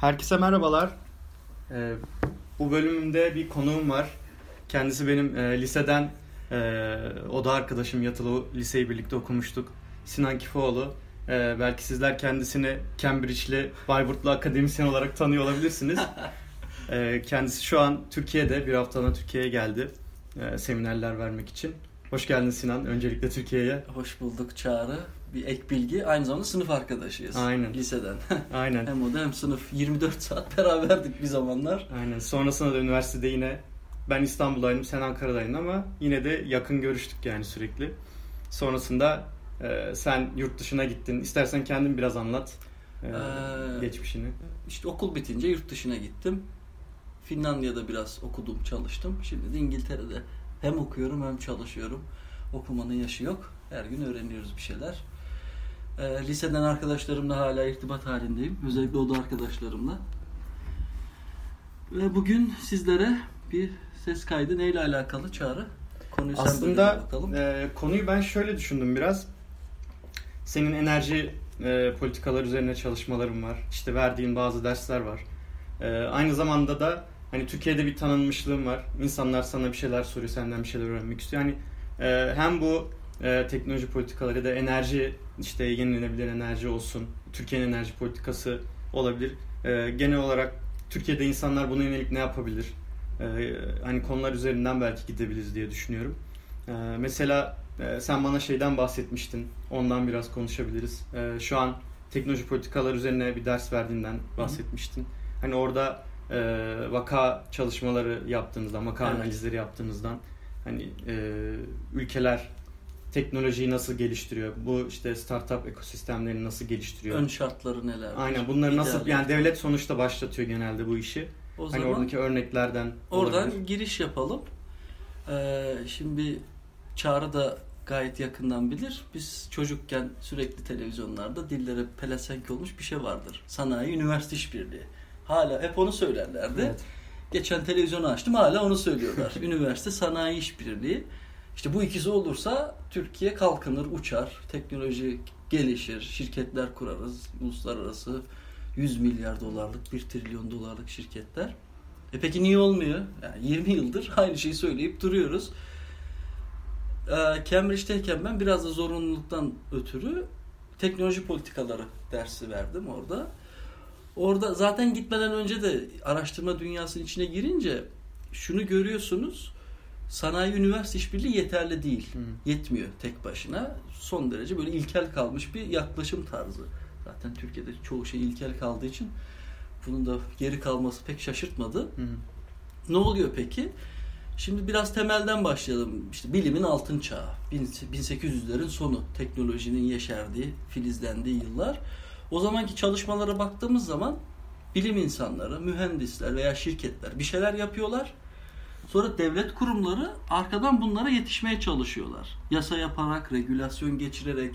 Herkese merhabalar. Ee, bu bölümümde bir konuğum var. Kendisi benim e, liseden e, oda arkadaşım yatılı liseyi birlikte okumuştuk. Sinan Kifoğlu. E, belki sizler kendisini Cambridge'li, Bayburtlu akademisyen olarak tanıyor olabilirsiniz. E, kendisi şu an Türkiye'de, bir haftalığına Türkiye'ye geldi. E, seminerler vermek için. Hoş geldin Sinan, öncelikle Türkiye'ye. Hoş bulduk Çağrı. Bir ek bilgi. Aynı zamanda sınıf arkadaşıyız. Aynen. Liseden. Aynen. hem o da hem sınıf. 24 saat beraberdik bir zamanlar. Aynen. Sonrasında da üniversitede yine ben İstanbul'daydım, sen Ankara'daydın ama yine de yakın görüştük yani sürekli. Sonrasında e, sen yurt dışına gittin. İstersen kendin biraz anlat e, Ee, geçmişini. İşte okul bitince yurt dışına gittim. Finlandiya'da biraz okudum, çalıştım. Şimdi de İngiltere'de hem okuyorum hem çalışıyorum. Okumanın yaşı yok. Her gün öğreniyoruz bir şeyler. Ee, liseden arkadaşlarımla hala irtibat halindeyim. Özellikle oda arkadaşlarımla. Ve bugün sizlere bir ses kaydı neyle alakalı Çağrı? Konuyu Aslında e, konuyu ben şöyle düşündüm biraz. Senin enerji e, politikalar üzerine çalışmaların var. İşte verdiğin bazı dersler var. E, aynı zamanda da hani Türkiye'de bir tanınmışlığın var. İnsanlar sana bir şeyler soruyor, senden bir şeyler öğrenmek istiyor. Yani e, hem bu e, teknoloji politikaları ya da enerji işte yenilenebilir enerji olsun, Türkiye'nin enerji politikası olabilir. E, genel olarak Türkiye'de insanlar buna yönelik ne yapabilir? E, hani konular üzerinden belki gidebiliriz diye düşünüyorum. E, mesela e, sen bana şeyden bahsetmiştin. Ondan biraz konuşabiliriz. E, şu an teknoloji politikalar üzerine bir ders verdiğinden bahsetmiştin. Hani orada e, vaka çalışmaları yaptığınızdan, vaka Evet. analizleri yaptığınızdan hani e, ülkeler teknolojiyi nasıl geliştiriyor? Bu işte startup ekosistemlerini nasıl geliştiriyor? Ön şartları neler? Aynen bunları nasıl İdealleri. yani devlet sonuçta başlatıyor genelde bu işi. O Hani zaman oradaki örneklerden Oradan olabilir. giriş yapalım. Ee, şimdi Çağrı da gayet yakından bilir. Biz çocukken sürekli televizyonlarda dillere pelesenk olmuş bir şey vardır. Sanayi üniversite işbirliği. Hala hep onu söylerlerdi. Evet. Geçen televizyonu açtım hala onu söylüyorlar. üniversite sanayi işbirliği. İşte bu ikisi olursa Türkiye kalkınır, uçar, teknoloji gelişir, şirketler kurarız, uluslararası 100 milyar dolarlık, 1 trilyon dolarlık şirketler. E peki niye olmuyor? Yani 20 yıldır aynı şeyi söyleyip duruyoruz. Ee, Cambridge'deyken ben biraz da zorunluluktan ötürü teknoloji politikaları dersi verdim orada. Orada zaten gitmeden önce de araştırma dünyasının içine girince şunu görüyorsunuz. Sanayi üniversite işbirliği yeterli değil. Hı. Yetmiyor tek başına. Son derece böyle ilkel kalmış bir yaklaşım tarzı. Zaten Türkiye'de çoğu şey ilkel kaldığı için bunun da geri kalması pek şaşırtmadı. Hı. Ne oluyor peki? Şimdi biraz temelden başlayalım. İşte bilimin altın çağı. 1800'lerin sonu. Teknolojinin yeşerdiği, filizlendiği yıllar. O zamanki çalışmalara baktığımız zaman bilim insanları, mühendisler veya şirketler bir şeyler yapıyorlar. Sonra devlet kurumları arkadan bunlara yetişmeye çalışıyorlar. Yasa yaparak, regülasyon geçirerek.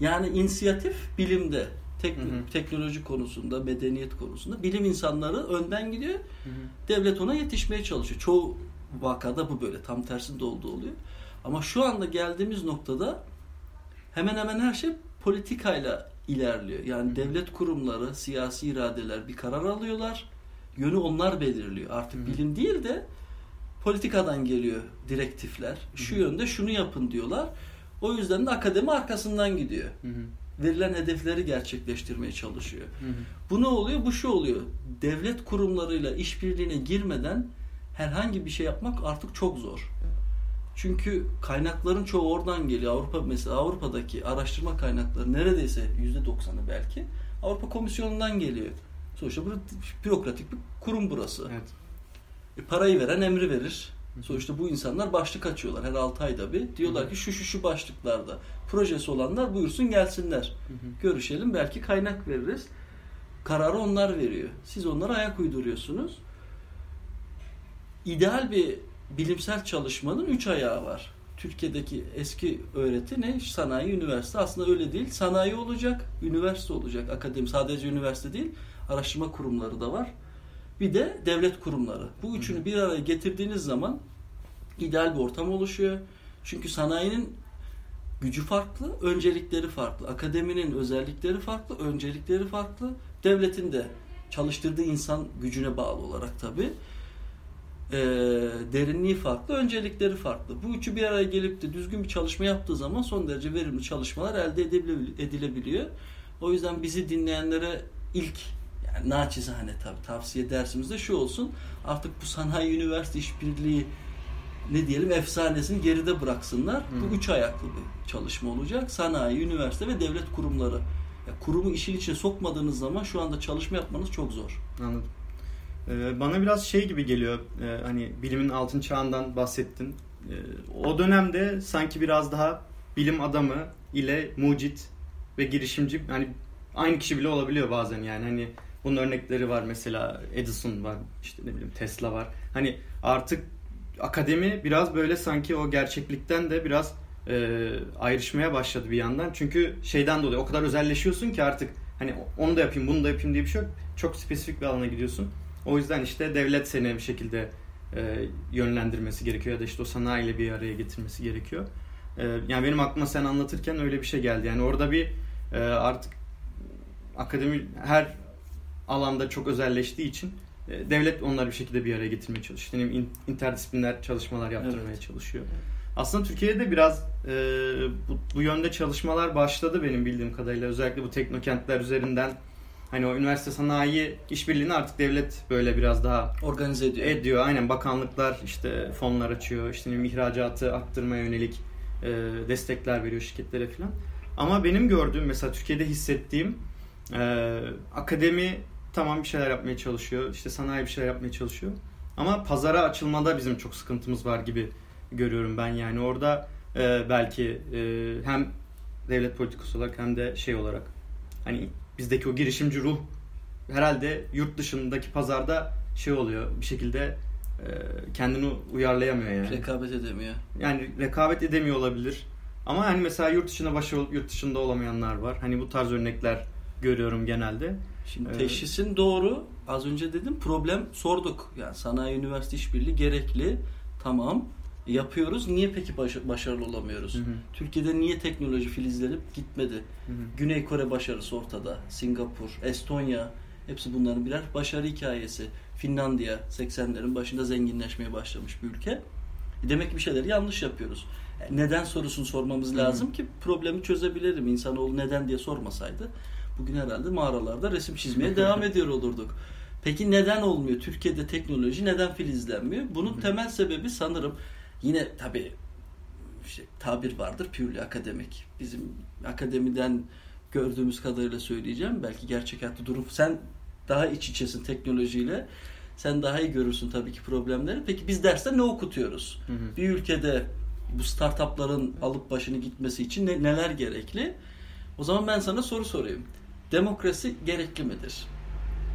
Yani inisiyatif bilimde, tek, Hı hı. teknoloji konusunda, medeniyet konusunda bilim insanları önden gidiyor. Hı hı. Devlet ona yetişmeye çalışıyor. Çoğu vakada bu böyle. Tam tersinde olduğu oluyor. Ama şu anda geldiğimiz noktada hemen hemen her şey politikayla ilerliyor. Yani devlet kurumları, siyasi iradeler bir karar alıyorlar. Yönü onlar belirliyor. Artık Hı hı. bilim değil de politikadan geliyor direktifler. Şu Hı hı. yönde şunu yapın diyorlar. O yüzden de akademi arkasından gidiyor. Hı hı. Verilen hedefleri gerçekleştirmeye çalışıyor. Hı hı. Bu ne oluyor? Bu şu oluyor. Devlet kurumlarıyla işbirliğine girmeden herhangi bir şey yapmak artık çok zor. Çünkü kaynakların çoğu oradan geliyor. Avrupa mesela Avrupa'daki araştırma kaynakları neredeyse %90'ı belki Avrupa Komisyonu'ndan geliyor. Sonuçta bu bürokratik bir kurum burası. Evet. E, parayı veren emri verir. Sonuçta bu insanlar başlık açıyorlar her 6 ayda bir. Diyorlar ki şu şu şu başlıklarda projesi olanlar buyursun gelsinler. Görüşelim belki kaynak veririz. Kararı onlar veriyor. Siz onlara ayak uyduruyorsunuz. İdeal bir bilimsel çalışmanın üç ayağı var. Türkiye'deki eski öğreti ne? Sanayi, üniversite. Aslında öyle değil. Sanayi olacak, üniversite olacak. Akademi sadece üniversite değil. Araştırma kurumları da var. Bir de devlet kurumları. Bu üçünü bir araya getirdiğiniz zaman ideal bir ortam oluşuyor. Çünkü sanayinin gücü farklı, öncelikleri farklı. Akademinin özellikleri farklı, öncelikleri farklı. Devletin de çalıştırdığı insan gücüne bağlı olarak tabi. E, derinliği farklı, öncelikleri farklı. Bu üçü bir araya gelip de düzgün bir çalışma yaptığı zaman son derece verimli çalışmalar elde edilebiliyor. O yüzden bizi dinleyenlere ilk naçizane tabi tavsiye dersimizde şu olsun. Artık bu sanayi üniversite işbirliği ne diyelim efsanesini geride bıraksınlar. Hı. Bu üç ayaklı bir çalışma olacak. Sanayi, üniversite ve devlet kurumları. Ya kurumu işin içine sokmadığınız zaman şu anda çalışma yapmanız çok zor. Anladım. Ee, bana biraz şey gibi geliyor. Ee, hani bilimin altın çağından bahsettin. Ee, o dönemde sanki biraz daha bilim adamı ile mucit ve girişimci hani aynı kişi bile olabiliyor bazen yani hani bunun örnekleri var mesela Edison var işte ne bileyim Tesla var. Hani artık akademi biraz böyle sanki o gerçeklikten de biraz e, ayrışmaya başladı bir yandan. Çünkü şeyden dolayı o kadar özelleşiyorsun ki artık hani onu da yapayım bunu da yapayım diye bir şey yok. Çok spesifik bir alana gidiyorsun. O yüzden işte devlet seni bir şekilde e, yönlendirmesi gerekiyor ya da işte o sanayiyle bir araya getirmesi gerekiyor. E, yani benim aklıma sen anlatırken öyle bir şey geldi. Yani orada bir e, artık akademi her alanda çok özelleştiği için e, devlet onları bir şekilde bir araya getirmeye çalışıyor. Yani interdisipliner çalışmalar yaptırmaya evet. çalışıyor. Aslında Türkiye'de biraz e, bu, bu yönde çalışmalar başladı benim bildiğim kadarıyla. Özellikle bu teknokentler üzerinden hani o üniversite sanayi işbirliğini artık devlet böyle biraz daha organize ediyor. Ediyor. Aynen bakanlıklar işte fonlar açıyor. İşte ihracatı arttırmaya yönelik e, destekler veriyor şirketlere falan. Ama benim gördüğüm mesela Türkiye'de hissettiğim e, akademi tamam bir şeyler yapmaya çalışıyor. İşte sanayi bir şeyler yapmaya çalışıyor. Ama pazara açılmada bizim çok sıkıntımız var gibi görüyorum ben yani. Orada e, belki e, hem devlet politikası olarak hem de şey olarak hani bizdeki o girişimci ruh herhalde yurt dışındaki pazarda şey oluyor bir şekilde e, kendini uyarlayamıyor yani. Rekabet edemiyor. Yani rekabet edemiyor olabilir. Ama hani mesela yurt dışında başarılı yurt dışında olamayanlar var. Hani bu tarz örnekler görüyorum genelde. Şimdi ee, teşhisin doğru. Az önce dedim problem sorduk. Yani sanayi üniversite işbirliği gerekli. Tamam yapıyoruz. Niye peki baş- başarılı olamıyoruz? Hı hı. Türkiye'de niye teknoloji filizlenip gitmedi? Hı hı. Güney Kore başarısı ortada. Singapur, Estonya hepsi bunların birer başarı hikayesi. Finlandiya 80'lerin başında zenginleşmeye başlamış bir ülke. E demek ki bir şeyleri yanlış yapıyoruz. E neden sorusunu sormamız lazım hı hı. ki problemi çözebilelim. İnsanoğlu neden diye sormasaydı bugün herhalde mağaralarda resim çizmeye devam ediyor olurduk. Peki neden olmuyor? Türkiye'de teknoloji neden filizlenmiyor? Bunun temel sebebi sanırım yine tabii işte, tabir vardır pürlü akademik. Bizim akademiden gördüğümüz kadarıyla söyleyeceğim. Belki gerçek hayatta durum sen daha iç içesin teknolojiyle. Sen daha iyi görürsün tabii ki problemleri. Peki biz derste ne okutuyoruz? Hı hı. Bir ülkede bu startupların alıp başını gitmesi için ne, neler gerekli? O zaman ben sana soru sorayım. Demokrasi gerekli midir?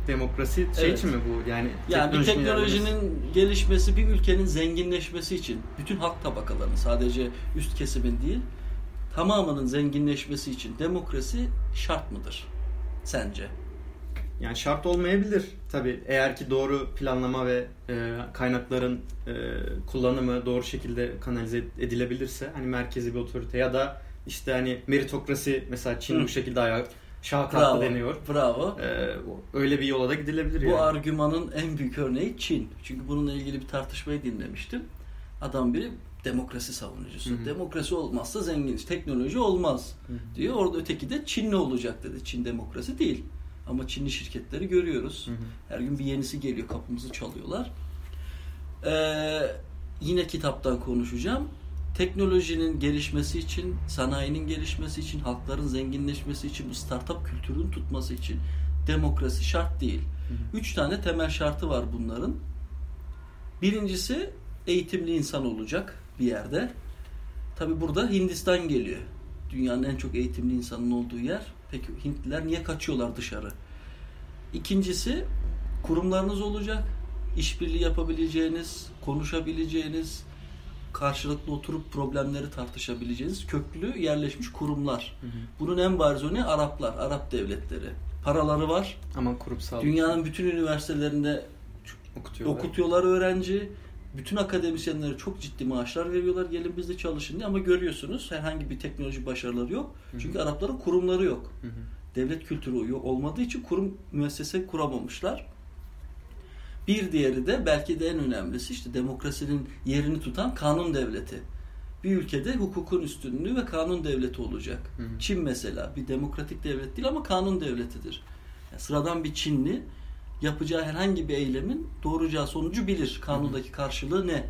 Demokrasi şey evet. için mi bu? Yani, yani bir teknolojinin yerlemesi. gelişmesi, bir ülkenin zenginleşmesi için bütün halk tabakalarının sadece üst kesimin değil tamamının zenginleşmesi için demokrasi şart mıdır sence? Yani şart olmayabilir tabi eğer ki doğru planlama ve e, kaynakların e, kullanımı doğru şekilde kanalize edilebilirse hani merkezi bir otorite ya da işte hani meritokrasi mesela Çin bu şekilde ayağı şakaklı deniyor. Bravo. Ee, öyle bir yola da gidilebilir Bu yani. argümanın en büyük örneği Çin. Çünkü bununla ilgili bir tartışmayı dinlemiştim. Adam biri demokrasi savunucusu. Hı hı. Demokrasi olmazsa zengin, teknoloji olmaz hı hı. diyor. Orada öteki de Çin ne olacak dedi. Çin demokrasi değil. Ama Çinli şirketleri görüyoruz. Hı hı. Her gün bir yenisi geliyor, kapımızı çalıyorlar. Ee, yine kitaptan konuşacağım teknolojinin gelişmesi için, sanayinin gelişmesi için, halkların zenginleşmesi için, bu startup kültürünün tutması için demokrasi şart değil. Hı Üç tane temel şartı var bunların. Birincisi eğitimli insan olacak bir yerde. Tabi burada Hindistan geliyor. Dünyanın en çok eğitimli insanın olduğu yer. Peki Hintliler niye kaçıyorlar dışarı? İkincisi kurumlarınız olacak. İşbirliği yapabileceğiniz, konuşabileceğiniz, karşılıklı oturup problemleri tartışabileceğiniz köklü yerleşmiş kurumlar. Hı hı. Bunun en bariz örneği Araplar, Arap devletleri. Paraları var. Ama kurumsal. Dünyanın bütün üniversitelerinde okutuyorlar. okutuyorlar öğrenci. Bütün akademisyenlere çok ciddi maaşlar veriyorlar. Gelin bizde çalışın diye ama görüyorsunuz herhangi bir teknoloji başarıları yok. Hı hı. Çünkü Arapların kurumları yok. Hı hı. devlet kültürü olmadığı için kurum müessese kuramamışlar. Bir diğeri de belki de en önemlisi işte demokrasinin yerini tutan kanun devleti. Bir ülkede hukukun üstünlüğü ve kanun devleti olacak. Hı hı. Çin mesela bir demokratik devlet değil ama kanun devletidir. Yani sıradan bir Çinli yapacağı herhangi bir eylemin doğuracağı sonucu bilir. Kanundaki karşılığı ne?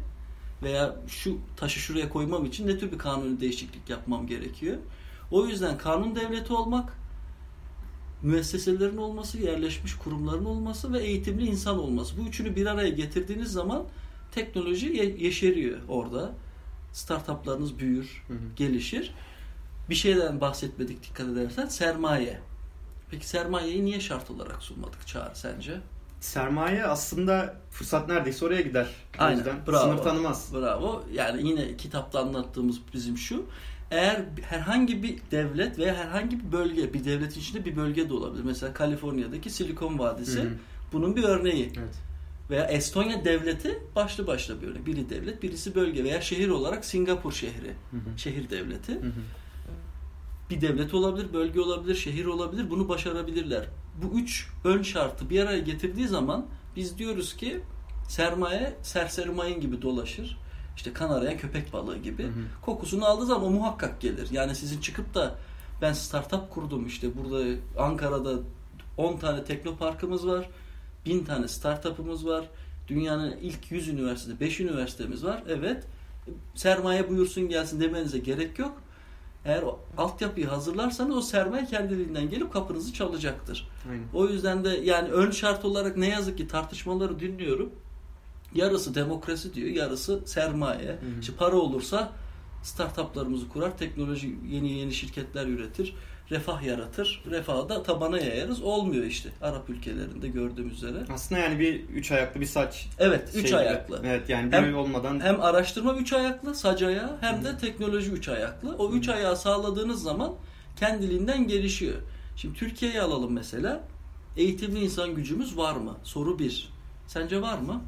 Veya şu taşı şuraya koymam için ne tür bir kanuni değişiklik yapmam gerekiyor? O yüzden kanun devleti olmak, müesseselerin olması, yerleşmiş kurumların olması ve eğitimli insan olması. Bu üçünü bir araya getirdiğiniz zaman teknoloji yeşeriyor orada. Startuplarınız büyür, hı hı. gelişir. Bir şeyden bahsetmedik dikkat edersen sermaye. Peki sermayeyi niye şart olarak sunmadık Çağrı sence? Sermaye aslında fırsat neredeyse oraya gider. O Aynen. yüzden bravo. sınır tanımaz. Bravo. Yani yine kitapta anlattığımız bizim şu. Eğer herhangi bir devlet veya herhangi bir bölge, bir devlet içinde bir bölge de olabilir. Mesela Kaliforniya'daki Silikon Vadisi Hı-hı. bunun bir örneği. Evet. Veya Estonya devleti başlı başlı bir örnek. Biri devlet, birisi bölge veya şehir olarak Singapur şehri. Hı-hı. Şehir devleti. Hı-hı bir devlet olabilir, bölge olabilir, şehir olabilir. Bunu başarabilirler. Bu üç ön şartı bir araya getirdiği zaman biz diyoruz ki sermaye serseri mayın gibi dolaşır. İşte kan arayan köpek balığı gibi. Hı hı. Kokusunu aldığı zaman o muhakkak gelir. Yani sizin çıkıp da ben startup kurdum işte burada Ankara'da 10 tane teknoparkımız var. 1000 tane startup'ımız var. Dünyanın ilk 100 üniversitede 5 üniversitemiz var. Evet. Sermaye buyursun gelsin demenize gerek yok. Eğer o altyapıyı hazırlarsanız o sermaye kendiliğinden gelip kapınızı çalacaktır. Aynen. O yüzden de yani ön şart olarak ne yazık ki tartışmaları dinliyorum. Yarısı demokrasi diyor, yarısı sermaye. Hı hı. İşte para olursa startuplarımızı kurar, teknoloji yeni yeni şirketler üretir refah yaratır. Refahı da tabana yayarız. Olmuyor işte Arap ülkelerinde gördüğümüz üzere. Aslında yani bir üç ayaklı bir saç. Evet, üç şey ayaklı. Evet yani hem, olmadan. Hem araştırma üç ayaklı, sac ayağı hem de teknoloji üç ayaklı. O üç ayağı sağladığınız zaman kendiliğinden gelişiyor. Şimdi Türkiye'yi alalım mesela. Eğitimli insan gücümüz var mı? Soru bir. Sence var mı?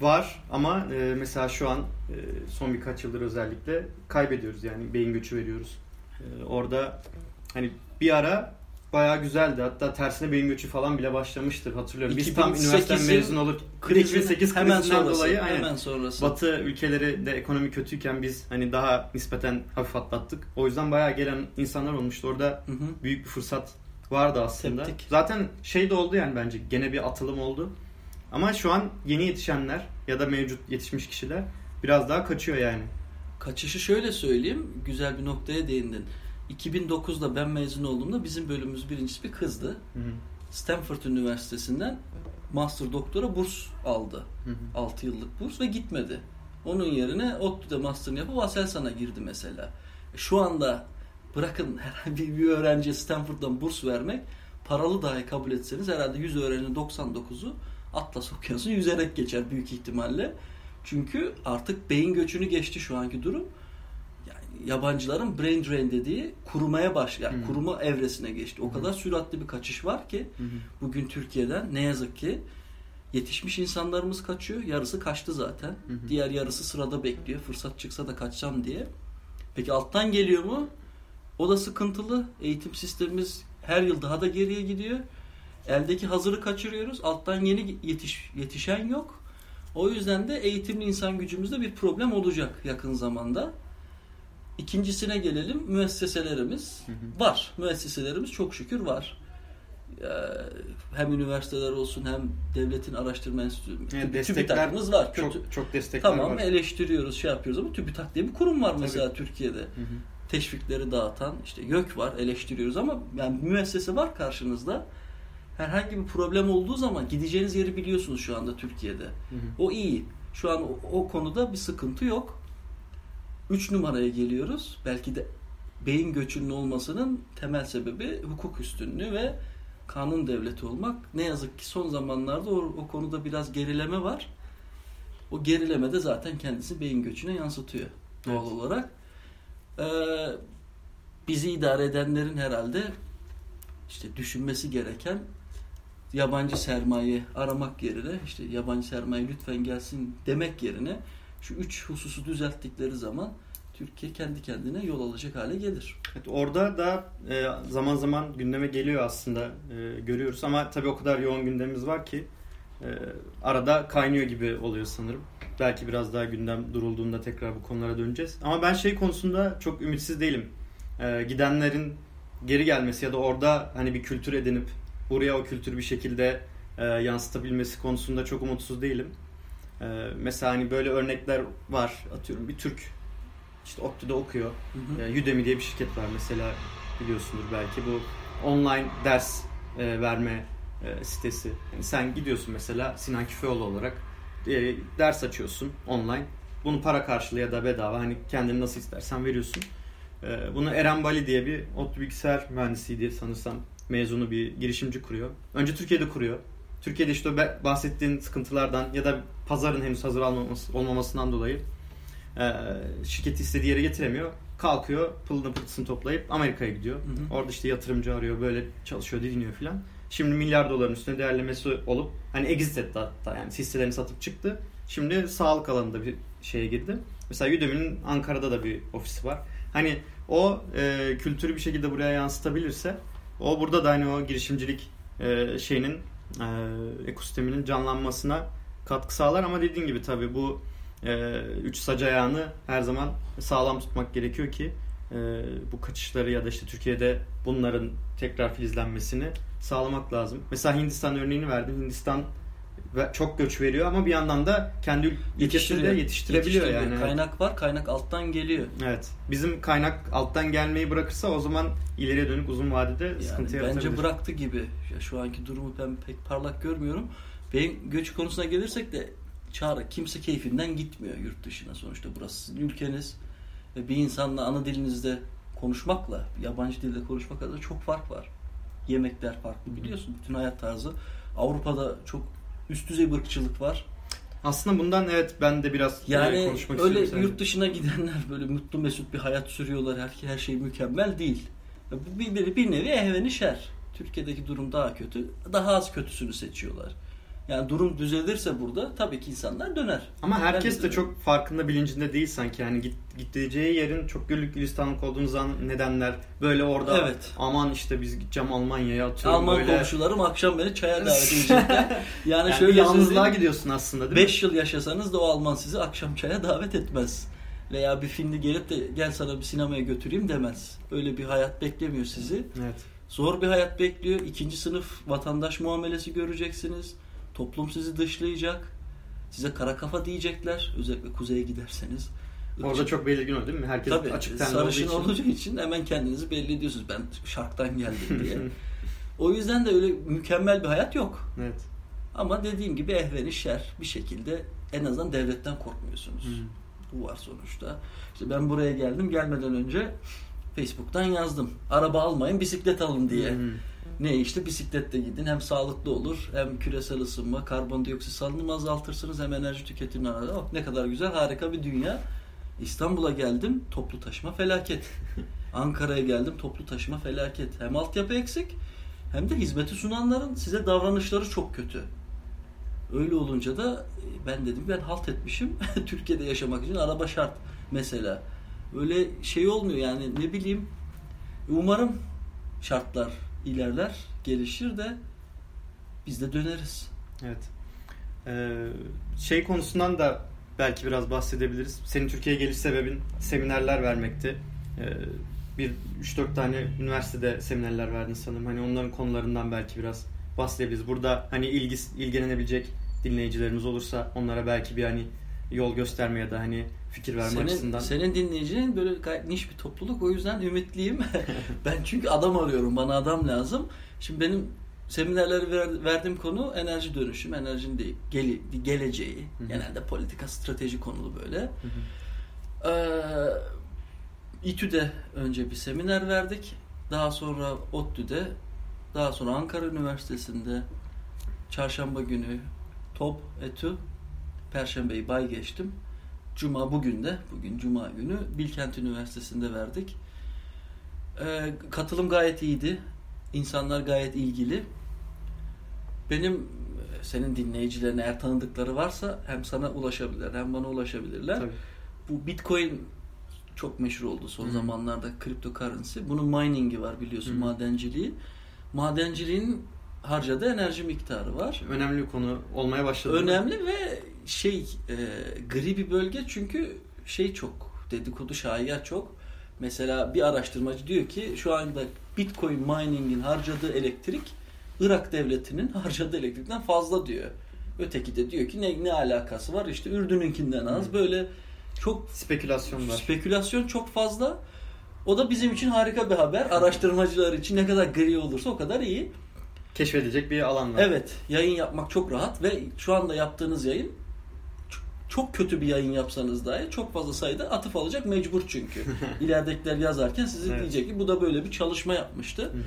Var ama e, mesela şu an e, son birkaç yıldır özellikle kaybediyoruz yani beyin göçü veriyoruz. E, orada Hani bir ara bayağı güzeldi. Hatta tersine beyin göçü falan bile başlamıştır hatırlıyorum. Biz tam üniversiteden mezun olup 2008 hemen krizinden sonrası, dolayı aynen, hemen sonrası. Batı ülkeleri de ekonomi kötüyken biz hani daha nispeten hafif atlattık. O yüzden bayağı gelen insanlar olmuştu. Orada hı hı. büyük bir fırsat vardı aslında. Teptik. Zaten şey de oldu yani bence gene bir atılım oldu. Ama şu an yeni yetişenler ya da mevcut yetişmiş kişiler biraz daha kaçıyor yani. Kaçışı şöyle söyleyeyim. Güzel bir noktaya değindin. 2009'da ben mezun olduğumda bizim bölümümüz birincisi bir kızdı. Hı hı. Stanford Üniversitesi'nden master doktora burs aldı. Hı hı. 6 yıllık burs ve gitmedi. Onun yerine ODTÜ'de master'ını yapıp Aselsan'a girdi mesela. Şu anda bırakın herhangi bir öğrenciye Stanford'dan burs vermek paralı dahi kabul etseniz herhalde 100 öğrencinin 99'u Atlas Okyanusu yüzerek geçer büyük ihtimalle. Çünkü artık beyin göçünü geçti şu anki durum yabancıların brain drain dediği kurumaya baş yani hmm. kuruma evresine geçti. O hmm. kadar süratli bir kaçış var ki hmm. bugün Türkiye'den ne yazık ki yetişmiş insanlarımız kaçıyor. Yarısı kaçtı zaten. Hmm. Diğer yarısı sırada bekliyor. Fırsat çıksa da kaçacağım diye. Peki alttan geliyor mu? O da sıkıntılı. Eğitim sistemimiz her yıl daha da geriye gidiyor. Eldeki hazırı kaçırıyoruz. Alttan yeni yetiş, yetişen yok. O yüzden de eğitimli insan gücümüzde bir problem olacak yakın zamanda. İkincisine gelelim. Müesseselerimiz hı hı. var. Müesseselerimiz çok şükür var. Ee, hem üniversiteler olsun hem devletin araştırma enstitüsü. Yani TÜBİTAK'ımız var. Kötü. Çok, çok destekler tamam, var. Tamam eleştiriyoruz şey yapıyoruz ama TÜBİTAK diye bir kurum var mesela Tabii. Türkiye'de. Hı hı. Teşvikleri dağıtan işte YÖK var eleştiriyoruz ama yani müessese var karşınızda. Herhangi bir problem olduğu zaman gideceğiniz yeri biliyorsunuz şu anda Türkiye'de. Hı hı. O iyi. Şu an o, o konuda bir sıkıntı yok. Üç numaraya geliyoruz. Belki de beyin göçünün olmasının temel sebebi hukuk üstünlüğü ve kanun devleti olmak. Ne yazık ki son zamanlarda o, o konuda biraz gerileme var. O gerileme de zaten kendisi beyin göçüne yansıtıyor doğal evet. olarak. Ee, bizi idare edenlerin herhalde işte düşünmesi gereken yabancı sermaye aramak yerine işte yabancı sermaye lütfen gelsin demek yerine şu üç hususu düzelttikleri zaman Türkiye kendi kendine yol alacak hale gelir. Evet, orada da e, zaman zaman gündeme geliyor aslında e, görüyoruz ama tabii o kadar yoğun gündemimiz var ki e, arada kaynıyor gibi oluyor sanırım. Belki biraz daha gündem durulduğunda tekrar bu konulara döneceğiz. Ama ben şey konusunda çok ümitsiz değilim. E, gidenlerin geri gelmesi ya da orada hani bir kültür edinip buraya o kültürü bir şekilde e, yansıtabilmesi konusunda çok umutsuz değilim. E, mesela hani böyle örnekler var. Atıyorum bir Türk işte ODTÜ'de okuyor. Hı hı. E, Udemy diye bir şirket var mesela biliyorsundur belki bu online ders e, verme e, sitesi. Yani sen gidiyorsun mesela Sinan Küfeoğlu olarak e, ders açıyorsun online. Bunu para karşılığı ya da bedava hani kendini nasıl istersen veriyorsun. E, bunu Eren Bali diye bir ODTÜ bilgisayar mühendisiydi sanırsam mezunu bir girişimci kuruyor. Önce Türkiye'de kuruyor. Türkiye'de işte o bahsettiğin sıkıntılardan ya da pazarın henüz hazır olmaması, olmamasından dolayı e, şirketi istediği yere getiremiyor. Kalkıyor pılını pırtısını toplayıp Amerika'ya gidiyor. Hı hı. Orada işte yatırımcı arıyor böyle çalışıyor didiniyor filan. Şimdi milyar doların üstüne değerlemesi olup hani exit etti hatta yani hisselerini satıp çıktı. Şimdi sağlık alanında bir şeye girdi. Mesela Udemy'nin Ankara'da da bir ofisi var. Hani o e, kültürü bir şekilde buraya yansıtabilirse o burada da hani o girişimcilik e, şeyinin e, ekosisteminin canlanmasına katkı sağlar ama dediğin gibi tabii bu e, üç sac ayağını her zaman sağlam tutmak gerekiyor ki e, bu kaçışları ya da işte Türkiye'de bunların tekrar filizlenmesini sağlamak lazım. Mesela Hindistan örneğini verdim. Hindistan ve- çok göç veriyor ama bir yandan da kendi ülkesinde Yetiştiriyor. yetiştirebiliyor yani. Kaynak var, kaynak alttan geliyor. Evet. Bizim kaynak alttan gelmeyi bırakırsa o zaman ileriye dönük uzun vadede Yani sıkıntı yaratabilir. bence bıraktı gibi. Ya şu anki durumu ben pek parlak görmüyorum. Ben göç konusuna gelirsek de çağrı kimse keyfinden gitmiyor yurt dışına sonuçta burası sizin ülkeniz. Ve bir insanla ana dilinizde konuşmakla yabancı dilde konuşmak arasında çok fark var. Yemekler farklı biliyorsun. Bütün hayat tarzı. Avrupa'da çok üst düzey bir ırkçılık var. Aslında bundan evet ben de biraz e, Yani konuşmak öyle istiyorum. yurt dışına gidenler böyle mutlu mesut bir hayat sürüyorlar. Her, her şey mükemmel değil. Bu bir, bir, bir nevi ehveni şer. Türkiye'deki durum daha kötü. Daha az kötüsünü seçiyorlar. Yani durum düzelirse burada tabii ki insanlar döner. Ama herkes Ben de dönerim. çok farkında bilincinde değil sanki. Yani git, gideceği yerin çok güllük gülistanlık olduğunu zaman nedenler böyle orada Evet. aman işte biz gideceğim Almanya'ya atıyorum Alman böyle. komşularım akşam beni çaya davet edecekler. Yani, Yani şöyle yalnızlığa söyleyeyim, gidiyorsun aslında değil mi? 5 yıl yaşasanız da o Alman sizi akşam çaya davet etmez. Veya bir filmde gelip de gel sana bir sinemaya götüreyim demez. Öyle bir hayat beklemiyor sizi. Evet. Zor bir hayat bekliyor. İkinci sınıf vatandaş muamelesi göreceksiniz. Toplum sizi dışlayacak. Size kara kafa diyecekler. Özellikle kuzeye giderseniz. Orada çok belirgin o değil mi? Herkes Tabii açık tenli olduğu sarışın için. olacağı için hemen kendinizi belli ediyorsunuz. Ben şarktan geldim diye. o yüzden de öyle mükemmel bir hayat yok. evet. Ama dediğim gibi ehveni şer bir şekilde en azından devletten korkmuyorsunuz. Hmm. Bu var sonuçta. İşte ben buraya geldim gelmeden önce Facebook'tan yazdım. Araba almayın bisiklet alın diye. Hmm. Ne işte bisikletle gidin hem sağlıklı olur hem küresel ısınma, karbondioksit salınımı azaltırsınız hem enerji tüketimini arada. Oh, ne kadar güzel harika bir dünya. İstanbul'a geldim toplu taşıma felaket. Ankara'ya geldim toplu taşıma felaket. Hem altyapı eksik hem de hizmeti sunanların size davranışları çok kötü. Öyle olunca da e, ben dedim ben halt etmişim. Türkiye'de yaşamak için araba şart mesela. Öyle şey olmuyor yani ne bileyim. Umarım şartlar ilerler, gelişir de biz de döneriz. Evet. Ee, şey konusundan da belki biraz bahsedebiliriz. Senin Türkiye'ye geliş sebebin seminerler vermekti. Ee, bir 3-4 tane üniversitede seminerler verdin sanırım. Hani onların konularından belki biraz bahsedebiliriz. Burada hani ilgi, ilgilenebilecek dinleyicilerimiz olursa onlara belki bir hani yol gösterme ya da hani fikir verme Senin, açısından. senin dinleyicinin böyle gayet niş bir topluluk. O yüzden ümitliyim. ben çünkü adam arıyorum. Bana adam lazım. Şimdi benim seminerlere ver- verdiğim konu enerji dönüşüm, enerjinin de gele- geleceği. Hı hı. Genelde politika, strateji konulu böyle. Hı hı. Ee, İTÜ'de önce bir seminer verdik. Daha sonra ODTÜ'de, daha sonra Ankara Üniversitesi'nde çarşamba günü TOP, ETÜ, Perşembeyi bay geçtim. Cuma bugün de, bugün Cuma günü Bilkent Üniversitesi'nde verdik. Ee, katılım gayet iyiydi. İnsanlar gayet ilgili. Benim senin dinleyicilerine eğer tanıdıkları varsa hem sana ulaşabilirler hem bana ulaşabilirler Tabii. bu Bitcoin çok meşhur oldu son Hı. zamanlarda cryptocurrency. Bunun mining'i var biliyorsun Hı. madenciliği. Madenciliğin harcadığı enerji miktarı var. Önemli bir konu olmaya başladı. Önemli ve şey e, gri bir bölge çünkü şey çok dedikodu şaiya çok. Mesela bir araştırmacı diyor ki şu anda Bitcoin mining'in harcadığı elektrik Irak devletinin harcadığı elektrikten fazla diyor. Öteki de diyor ki ne, ne alakası var işte Ürdün'ünkinden az Hı. böyle çok Spekülasyon var. spekülasyon çok fazla. O da bizim için harika bir haber. Araştırmacılar için ne kadar gri olursa o kadar iyi. Keşfedecek bir alan var. Evet, yayın yapmak çok rahat ve şu anda yaptığınız yayın çok kötü bir yayın yapsanız dahi çok fazla sayıda atıf alacak mecbur çünkü. İleridekiler yazarken size Evet. diyecek ki bu da böyle bir çalışma yapmıştı. Hı hı.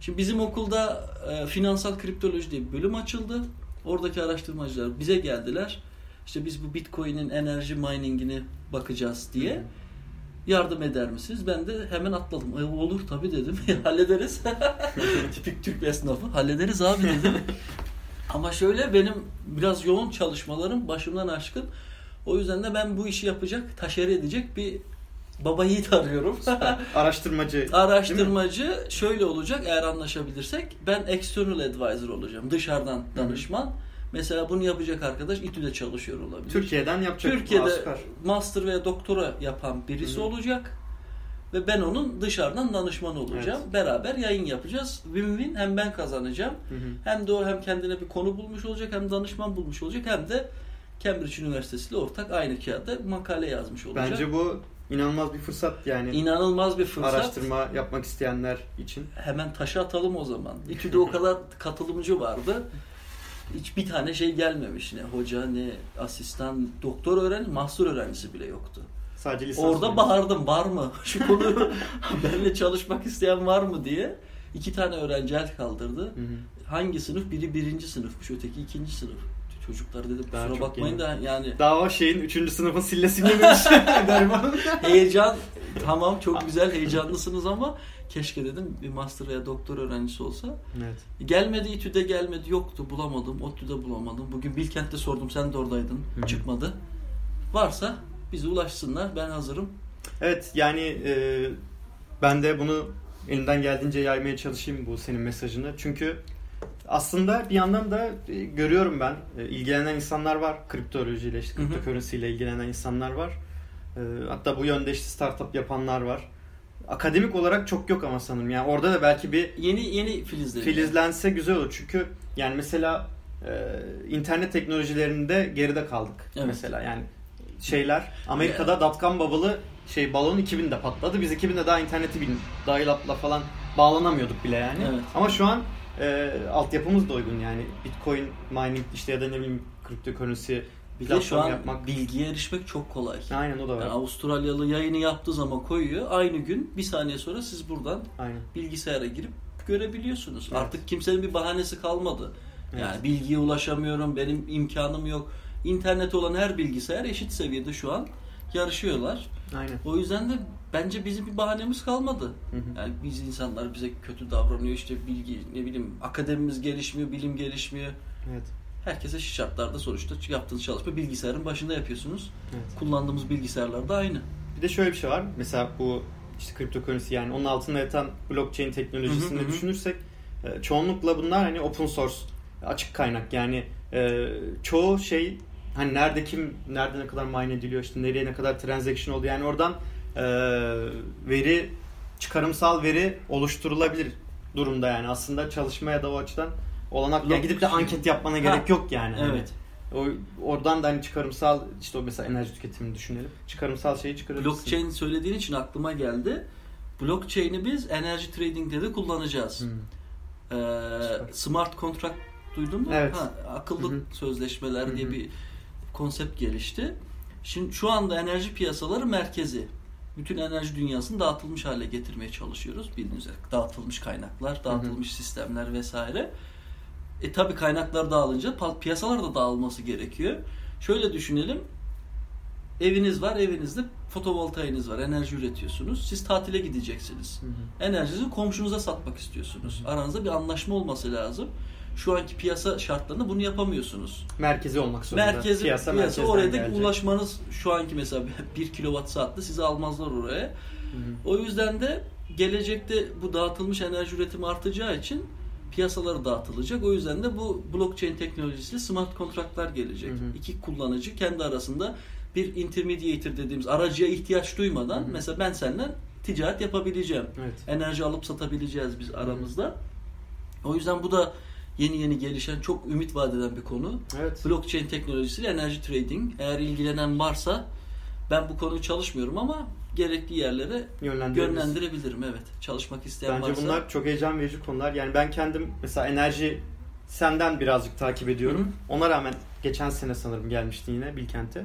Şimdi bizim okulda e, finansal kriptoloji diye bir bölüm açıldı. Oradaki araştırmacılar bize geldiler. İşte biz bu Bitcoin'in enerji mining'ini bakacağız diye. Hı. Yardım eder misiniz? Ben de hemen atladım. E, olur tabii dedim. Hallederiz. Tipik Türk esnafı. Hallederiz abi dedim. Ama şöyle benim biraz yoğun çalışmalarım başımdan aşkın. O yüzden de ben bu işi yapacak, taşeri edecek bir baba yiğit arıyorum. Araştırmacı. Araştırmacı şöyle olacak eğer anlaşabilirsek ben external advisor olacağım. Dışarıdan danışman. Mesela bunu yapacak arkadaş İTÜ'de çalışıyor olabilir. Türkiye'den yapacak. Türkiye'de master veya doktora yapan birisi olacak. Ve ben onun dışarıdan danışmanı olacağım. Beraber yayın yapacağız. Win-win hem ben kazanacağım. Hı hı. Hem de o hem kendine bir konu bulmuş olacak hem danışman bulmuş olacak hem de Cambridge Üniversitesi ile ortak aynı kağıda makale yazmış olacak. Bence bu inanılmaz bir fırsat yani. İnanılmaz bir fırsat. Araştırma yapmak isteyenler için. Hemen taşı atalım o zaman. İTÜ'de o kadar katılımcı vardı. Hiç bir tane şey gelmemiş. Ne hoca ne asistan, doktor öğrenci, master öğrencisi bile yoktu. Sadece lisans. Orada öğrencisi. bağırdım var mı? Şu konu benimle çalışmak isteyen var mı diye. İki tane öğrenci el kaldırdı. Hı hı. Hangi sınıf? Biri birinci sınıfmış, öteki ikinci sınıf. Çocuklar dedim Daha kusura bakmayın yeni. da yani Daha o şeyin 3. sınıfın sillesini galiba. heyecan tamam çok güzel heyecanlısınız ama keşke dedim bir master veya doktor öğrencisi olsa. evet. Gelmedi İTÜ'de gelmedi yoktu bulamadım ODTÜ'de bulamadım. Bugün Bilkent'te sordum sen de oradaydın Hı hı. çıkmadı. Varsa bize ulaşsınlar ben hazırım. Evet yani e, ben de bunu elimden geldiğince yaymaya çalışayım bu senin mesajını. Çünkü aslında bir yandan da e, görüyorum ben e, ilgilenen insanlar var. Kriptolojiyle işte ile ilgilenen insanlar var. E, hatta bu yönde işte startup yapanlar var. Akademik olarak çok yok ama sanırım. Yani orada da belki bir Yeni yeni filizleri. filizlense güzel olur. Çünkü yani mesela e, internet teknolojilerinde geride kaldık. Evet. Mesela yani şeyler Amerika'da dotcom bubble'ı şey balon 2000'de patladı. Biz 2000'de daha interneti bin dial-up'la falan bağlanamıyorduk bile yani. Evet. Ama şu an e, altyapımız da uygun yani. Bitcoin mining işte ya da ne bileyim kriptokörünsi Bir de şu an yapmak. bilgiye erişmek çok kolay. Aynen o da var. Yani Avustralyalı yayını yaptığı zaman koyuyor. Aynı gün bir saniye sonra siz buradan Aynen. bilgisayara girip görebiliyorsunuz. Evet. Artık kimsenin bir bahanesi kalmadı. Evet. Yani bilgiye ulaşamıyorum, benim imkanım yok. İnternet olan her bilgisayar eşit seviyede şu an yarışıyorlar. Aynen. O yüzden de bence bizim bir bahanemiz kalmadı. Hı hı. Yani biz insanlar bize kötü davranıyor işte bilgi ne bileyim akademimiz gelişmiyor, bilim gelişmiyor. Evet. Herkes eşit şartlarda sonuçta yaptığınız çalışma bilgisayarın başında yapıyorsunuz. Evet. Kullandığımız bilgisayarlar da aynı. Bir de şöyle bir şey var. Mesela bu işte kriptokörünsi yani onun altında yatan blockchain teknolojisini Hı hı hı. düşünürsek e, çoğunlukla bunlar hani open source açık kaynak yani e, çoğu şey hani nerede kim nerede ne kadar mine ediliyor işte nereye ne kadar transaction oldu yani oradan e, veri çıkarımsal veri oluşturulabilir durumda yani aslında çalışmaya da o açıdan olanak ya gidip de anket yapmana Ha. gerek yok yani. Hani Evet. o oradan da hani çıkarımsal işte o mesela enerji tüketimini düşünelim. Çıkarımsal şeyi çıkarabilirsin. Blockchain söylediğin için aklıma geldi. Blockchain'i biz enerji trading'de de kullanacağız. Hmm. Ee, smart contract duydun mu? Evet. Ha, akıllı Hı hı. sözleşmeler Hı diye bir konsept gelişti. Şimdi şu anda enerji piyasaları merkezi. Bütün enerji dünyasını dağıtılmış hale getirmeye çalışıyoruz. Bildiğiniz üzere dağıtılmış kaynaklar, dağıtılmış sistemler vesaire. E tabi kaynaklar dağılınca piyasalar da dağılması gerekiyor. Şöyle düşünelim. Eviniz var, evinizde fotovoltaiğiniz var, enerji üretiyorsunuz. Siz tatile gideceksiniz. Hı hı. Enerjinizi komşunuza satmak istiyorsunuz. Aranızda bir anlaşma olması lazım. Şu anki piyasa şartlarında bunu yapamıyorsunuz. Merkezi olmak zorunda. Merkezi piyasa, piyasa, oraya da gelecek. ulaşmanız şu anki mesela 1 kilowatt saatte sizi almazlar oraya. Hı hı. O yüzden de gelecekte bu dağıtılmış enerji üretimi artacağı için piyasaları dağıtılacak. O yüzden de bu blockchain teknolojisiyle smart kontratlar gelecek. Hı hı. İki kullanıcı kendi arasında bir intermediator dediğimiz aracıya ihtiyaç duymadan Hı hı. mesela ben senden ticaret yapabileceğim. Evet. Enerji alıp satabileceğiz biz aramızda. O yüzden bu da yeni yeni gelişen çok ümit vaat eden bir konu. Evet. Blockchain teknolojisiyle enerji trading. Eğer ilgilenen varsa ben bu konuyu çalışmıyorum ama gerekli yerlere yönlendirebilirim. Evet. Çalışmak isteyen Bence varsa. bunlar çok heyecan verici konular. Yani ben kendim mesela enerji senden birazcık takip ediyorum. Hı Ona rağmen geçen sene sanırım gelmiştin yine Bilkent'e.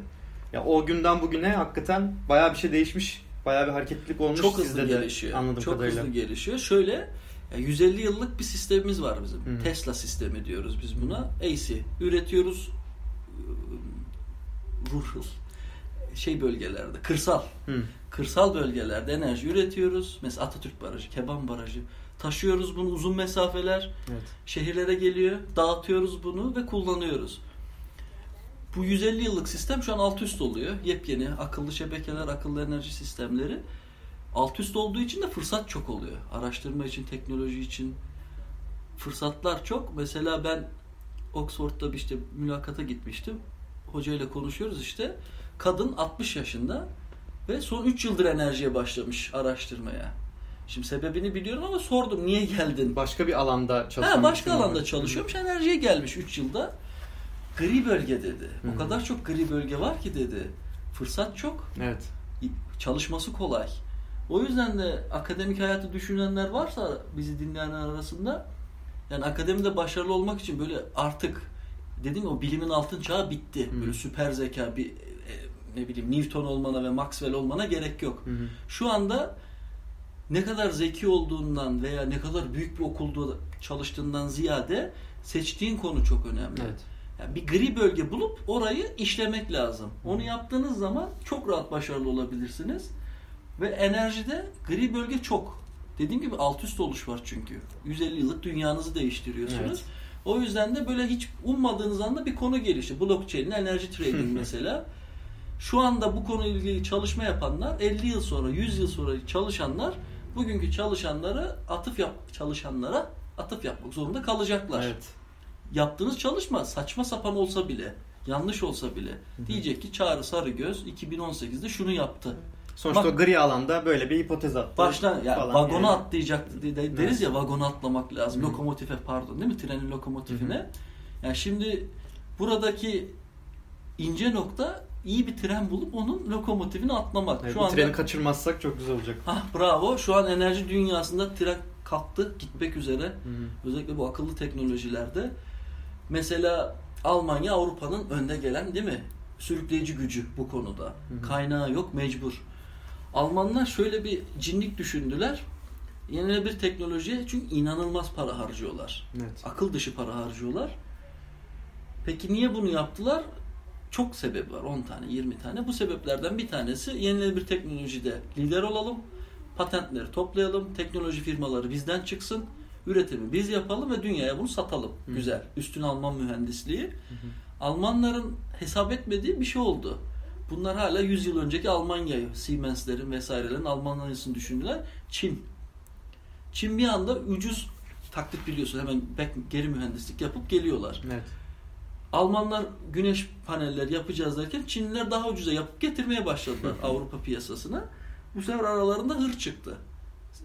Ya o günden bugüne hakikaten bayağı bir şey değişmiş. Bayağı bir hareketlilik olmuş çok hızlı sizde de gelişiyor. anladığım çok kadarıyla. hızlı gelişiyor. Şöyle ya 150 yıllık bir sistemimiz var bizim. Hı. Tesla sistemi diyoruz biz buna. AC. Üretiyoruz ıı, rural şey bölgelerde, kırsal. Hı. Kırsal bölgelerde enerji üretiyoruz. Mesela Atatürk Barajı, Keban Barajı. Taşıyoruz bunu uzun mesafeler. Evet. Şehirlere geliyor. Dağıtıyoruz bunu ve kullanıyoruz. Bu 150 yıllık sistem şu an alt üst oluyor. Yepyeni akıllı şebekeler, akıllı enerji sistemleri. Alt üst olduğu için de fırsat çok oluyor. Araştırma için, teknoloji için fırsatlar çok. Mesela ben Oxford'da bir işte mülakata gitmiştim. Hocayla konuşuyoruz işte. Kadın 60 yaşında ve son 3 yıldır enerjiye başlamış araştırmaya. Şimdi sebebini biliyorum ama sordum niye geldin? Başka bir alanda çalışan Ha, başka mi alanda var? çalışıyormuş. Enerjiye gelmiş 3 yılda. Gri bölge dedi. Hı hı. O kadar çok gri bölge var ki dedi. Fırsat çok. Evet. Çalışması kolay. O yüzden de akademik hayatı düşünenler varsa bizi dinleyenler arasında yani akademide başarılı olmak için böyle artık gibi o bilimin altın çağı bitti. Hı. Böyle süper zeka bir e, ne bileyim Newton olmana ve Maxwell olmana gerek yok. Hı hı. Şu anda ne kadar zeki olduğundan veya ne kadar büyük bir okulda çalıştığından ziyade seçtiğin konu çok önemli. Evet. Yani bir gri bölge bulup orayı işlemek lazım. Onu yaptığınız zaman çok rahat başarılı olabilirsiniz. Ve enerjide gri bölge çok. Dediğim gibi alt üst oluş var çünkü. 150 yıllık dünyanızı değiştiriyorsunuz. Evet. O yüzden de böyle hiç ummadığınız anda bir konu gelişti. Blockchain, enerji trading mesela. Şu anda bu konuyla ilgili çalışma yapanlar 50 yıl sonra, 100 yıl sonra çalışanlar bugünkü çalışanlara atıf yap çalışanlara atıf yapmak zorunda kalacaklar. Evet. Yaptığınız çalışma saçma sapan olsa bile, yanlış olsa bile diyecek ki Çağrı Sarıgöz 2018'de şunu yaptı. Sonuçta Bak- gri alanda böyle bir hipotez attı. Baştan ya vagona yani. atlayacaktı de- de- deriz ya vagona atlamak lazım. Hı. Lokomotife pardon değil mi? Trenin lokomotifine. Yani şimdi buradaki ince nokta iyi bir tren bulup onun lokomotifine atlamak. Evet, Şu anda treni kaçırmazsak çok güzel olacak. Hah bravo. Şu an enerji dünyasında tren kalktı gitmek üzere. Hı hı. Özellikle bu akıllı teknolojilerde. Mesela Almanya Avrupa'nın önde gelen değil mi? Sürükleyici gücü bu konuda. hı. Kaynağı yok mecbur. Almanlar şöyle bir cinlik düşündüler. Yenilenebilir teknolojiye çünkü inanılmaz para harcıyorlar. Evet. Akıl dışı para harcıyorlar. Peki niye bunu yaptılar? Çok sebep var. 10 tane, 20 tane. Bu sebeplerden bir tanesi yenilenebilir teknolojide lider olalım. Patentleri toplayalım. Teknoloji firmaları bizden çıksın. Üretimi biz yapalım ve dünyaya bunu satalım. Hı. Güzel. Üstün Alman mühendisliği. Almanların hesap etmediği bir şey oldu. Bunlar hala 100 yıl önceki Almanya'yı, Siemens'lerin vesairelerin Almanya'sını düşündüler. Çin. Çin bir anda ucuz taklit biliyorsun hemen back, geri mühendislik yapıp geliyorlar. Evet. Almanlar güneş panelleri yapacağız derken Çinliler daha ucuza yapıp getirmeye başladılar Avrupa piyasasına. Bu sefer aralarında hır çıktı.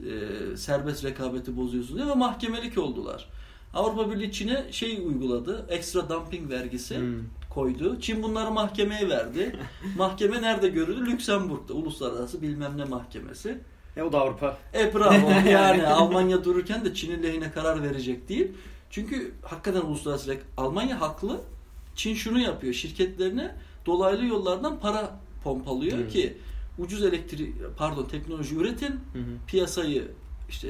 Ee, serbest rekabeti bozuyorsun diye ve mahkemelik oldular. Avrupa Birliği Çin'e şey uyguladı. Ekstra dumping vergisi Hmm. Koydu. Çin bunları mahkemeye verdi. Mahkeme nerede görüldü? Lüksemburg'da. Uluslararası bilmem ne mahkemesi. E o da Avrupa. E bravo. Yani Almanya dururken de Çin'in lehine karar verecek değil. Çünkü hakikaten uluslararası Almanya haklı. Çin şunu yapıyor. Şirketlerine dolaylı yollardan para pompalıyor Evet. ki ucuz elektrik pardon teknoloji üretin, Hı hı. piyasayı işte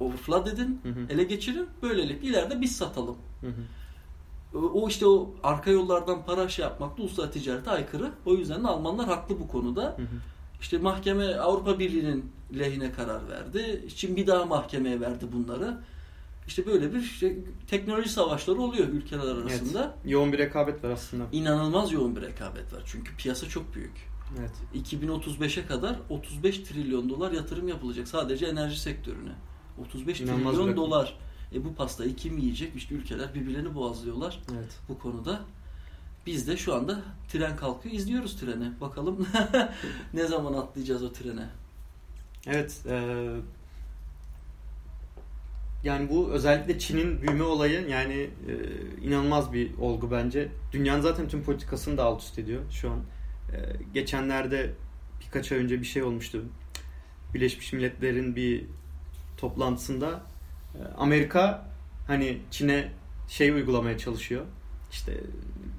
overflood edin, Hı hı. ele geçirin. Böylelikle ileride biz satalım. Hı hı. O o işte o arka yollardan para şey yapmak da uluslararası ticarete aykırı. O yüzden de Almanlar haklı bu konuda. Hı hı. İşte mahkeme Avrupa Birliği'nin lehine karar verdi. Çin bir daha mahkemeye verdi bunları. İşte böyle bir şey, teknoloji savaşları oluyor ülkeler arasında. Evet. Yoğun bir rekabet var aslında. İnanılmaz yoğun bir rekabet var. Çünkü piyasa çok büyük. Evet. 2035'e kadar 35 trilyon dolar yatırım yapılacak sadece enerji sektörüne. 35 İnanılmaz trilyon dolar. E bu pastayı kim yiyecek? İşte ülkeler birbirlerini boğazlıyorlar Evet. bu konuda. Biz de şu anda tren kalkıyor, izliyoruz treni. Bakalım ne zaman atlayacağız o trene. Evet. eee, yani bu özellikle Çin'in büyüme olayı yani eee, inanılmaz bir olgu bence. Dünyanın zaten tüm politikasını da alt üst ediyor şu an. Eee, geçenlerde birkaç ay önce bir şey olmuştu. Birleşmiş Milletler'in bir toplantısında Amerika hani Çin'e şey uygulamaya çalışıyor. İşte